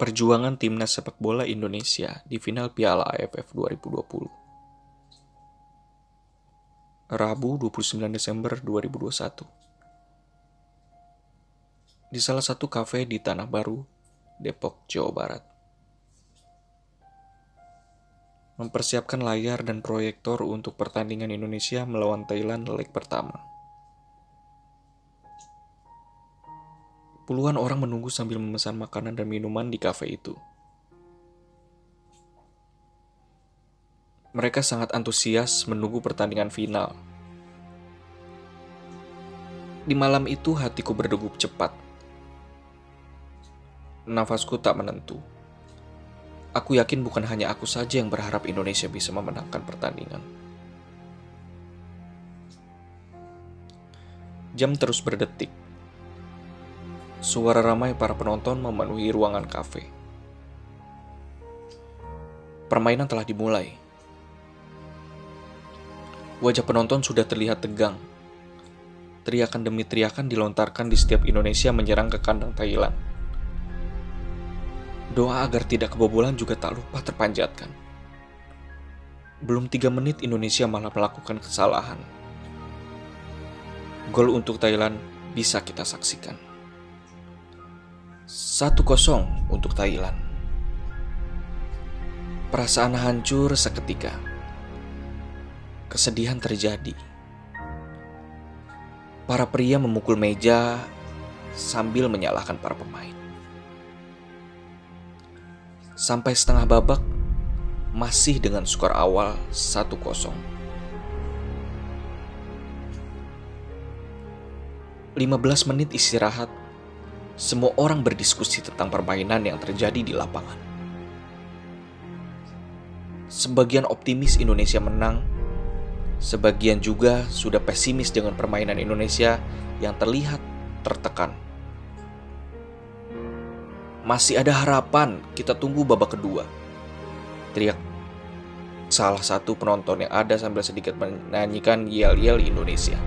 Perjuangan timnas sepak bola Indonesia di final Piala AFF 2020. Rabu 29 Desember 2021. Di salah satu kafe di Tanah Baru, Depok, Jawa Barat. Mempersiapkan layar dan proyektor untuk pertandingan Indonesia melawan Thailand leg pertama. Puluhan orang menunggu sambil memesan makanan dan minuman di kafe itu. Mereka sangat antusias menunggu pertandingan final. Di malam itu hatiku berdegup cepat. Nafasku tak menentu. Aku yakin bukan hanya aku saja yang berharap Indonesia bisa memenangkan pertandingan. Jam terus berdetik. Suara ramai para penonton memenuhi ruangan kafe. Permainan telah dimulai. Wajah penonton sudah terlihat tegang. Teriakan demi teriakan dilontarkan di setiap Indonesia menyerang ke kandang Thailand. Doa agar tidak kebobolan juga tak lupa terpanjatkan. Belum tiga menit Indonesia malah melakukan kesalahan. Gol untuk Thailand bisa kita saksikan. 1-0 untuk Thailand. Perasaan hancur seketika. Kesedihan terjadi. Para pria memukul meja sambil menyalahkan para pemain. Sampai setengah babak masih dengan skor awal 1-0. Lima belas menit istirahat semua orang berdiskusi tentang permainan yang terjadi di lapangan. Sebagian optimis Indonesia menang, sebagian juga sudah pesimis dengan permainan Indonesia yang terlihat tertekan. Masih ada harapan, kita tunggu babak kedua. Teriak salah satu penonton yang ada sambil sedikit menyanyikan yel-yel Indonesia.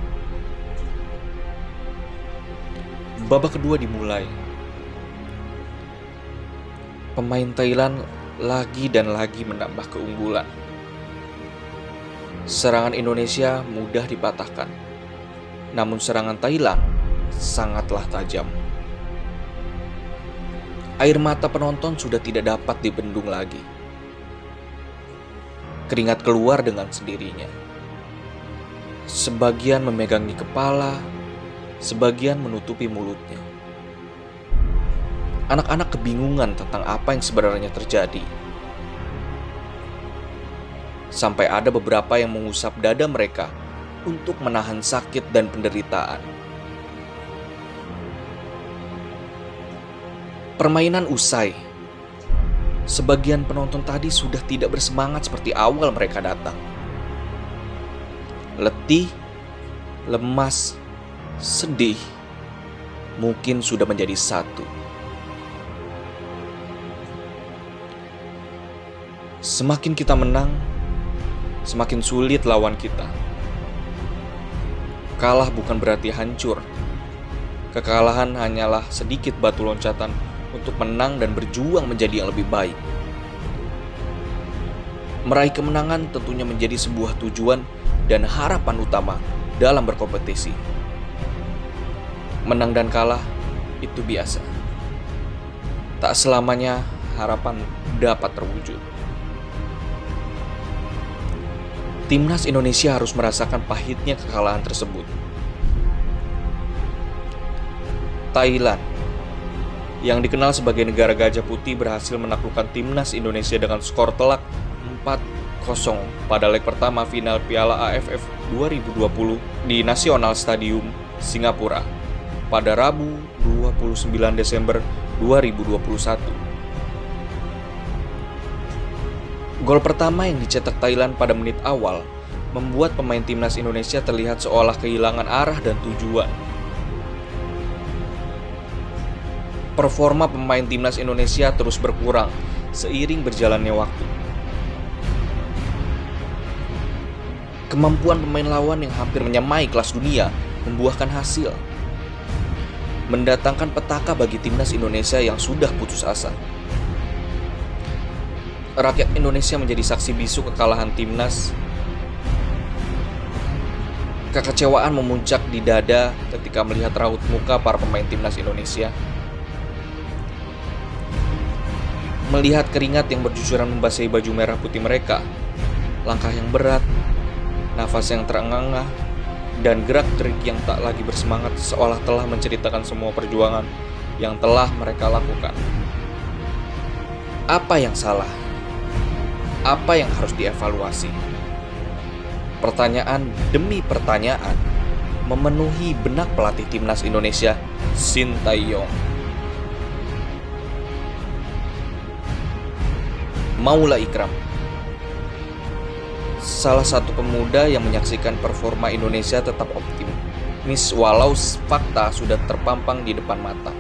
Babak kedua dimulai. Pemain Thailand lagi dan lagi menambah keunggulan. Serangan Indonesia mudah dipatahkan. Namun serangan Thailand sangatlah tajam. Air mata penonton sudah tidak dapat dibendung lagi. Keringat keluar dengan sendirinya. Sebagian memegangi kepala, sebagian menutupi mulutnya. Anak-anak kebingungan tentang apa yang sebenarnya terjadi. Sampai ada beberapa yang mengusap dada mereka untuk menahan sakit dan penderitaan. Permainan usai. Sebagian penonton tadi sudah tidak bersemangat seperti awal mereka datang. Letih, lemas, sedih, mungkin sudah menjadi satu. Semakin kita menang, semakin sulit lawan kita. Kalah bukan berarti hancur. Kekalahan hanyalah sedikit batu loncatan untuk menang dan berjuang menjadi yang lebih baik. Meraih kemenangan tentunya menjadi sebuah tujuan dan harapan utama dalam berkompetisi menang dan kalah itu biasa. Tak selamanya harapan dapat terwujud. Timnas Indonesia harus merasakan pahitnya kekalahan tersebut. Thailand yang dikenal sebagai negara gajah putih berhasil menaklukkan timnas Indonesia dengan skor telak 4-0 pada leg pertama final Piala AFF 2020 di National Stadium, Singapura pada Rabu 29 Desember 2021. Gol pertama yang dicetak Thailand pada menit awal membuat pemain timnas Indonesia terlihat seolah kehilangan arah dan tujuan. Performa pemain timnas Indonesia terus berkurang seiring berjalannya waktu. Kemampuan pemain lawan yang hampir menyamai kelas dunia membuahkan hasil mendatangkan petaka bagi timnas Indonesia yang sudah putus asa. rakyat Indonesia menjadi saksi bisu kekalahan timnas. Kekecewaan memuncak di dada ketika melihat raut muka para pemain timnas Indonesia. Melihat keringat yang berjujuran membasahi baju merah putih mereka, langkah yang berat, nafas yang terengah-engah, dan gerak-gerik yang tak lagi bersemangat seolah telah menceritakan semua perjuangan yang telah mereka lakukan. Apa yang salah? Apa yang harus dievaluasi? Pertanyaan demi pertanyaan memenuhi benak pelatih timnas Indonesia, Sintayong. Maula Ikram. Salah satu pemuda yang menyaksikan performa Indonesia tetap optimis walau fakta sudah terpampang di depan mata.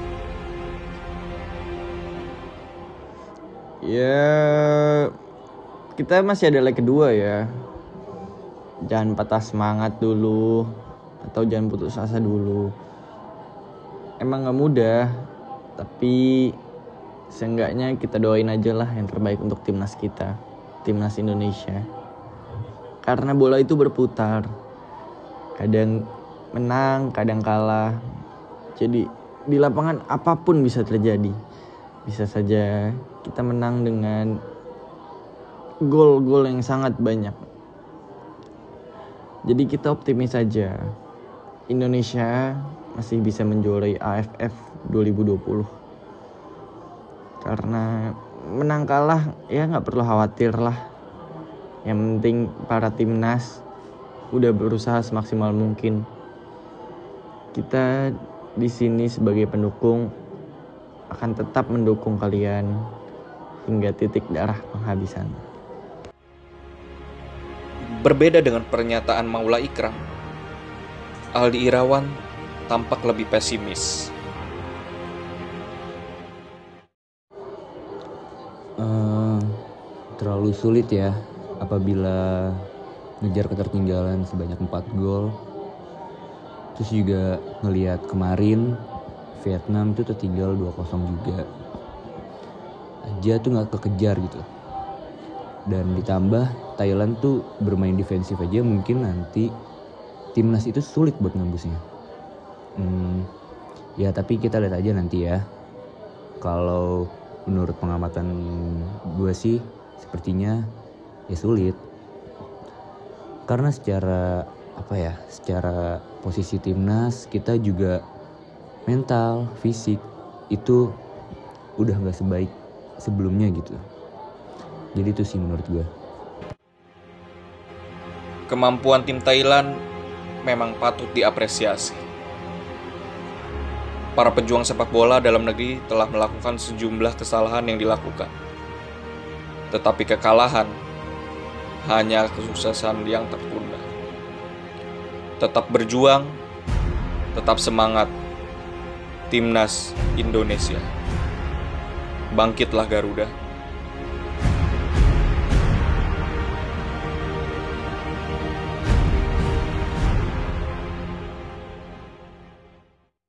Ya, kita masih ada leg kedua ya. Jangan patah semangat dulu atau jangan putus asa dulu. Emang gak mudah, tapi seenggaknya kita doain aja lah yang terbaik untuk timnas kita timnas Indonesia karena bola itu berputar. Kadang menang kadang kalah. Jadi di lapangan apa pun bisa terjadi. Bisa saja kita menang dengan gol-gol yang sangat banyak. Jadi kita optimis saja. Indonesia masih bisa menjuarai AFF 2020 karena menang kalah ya nggak perlu khawatir lah yang penting para timnas udah berusaha semaksimal mungkin kita di sini sebagai pendukung akan tetap mendukung kalian hingga titik darah penghabisan. Berbeda dengan pernyataan Maula Ikram, Aldi Irawan tampak lebih pesimis. uh, terlalu sulit ya apabila ngejar ketertinggalan sebanyak 4 gol terus juga ngelihat kemarin Vietnam itu tertinggal 2-0 juga. Aja tuh nggak kekejar gitu. Dan ditambah Thailand tuh bermain defensif aja mungkin nanti timnas itu sulit buat ngembusnya. Hmm, ya tapi kita lihat aja nanti ya. Kalau menurut pengamatan gue sih sepertinya ya sulit. Karena secara apa ya secara posisi timnas kita juga mental fisik itu udah nggak sebaik sebelumnya gitu. Jadi itu sih menurut gue kemampuan tim Thailand memang patut diapresiasi. Para pejuang sepak bola dalam negeri telah melakukan sejumlah kesalahan yang dilakukan. Tetapi kekalahan hanya kesuksesan yang tertunda. Tetap berjuang, tetap semangat. Timnas Indonesia. Bangkitlah Garuda.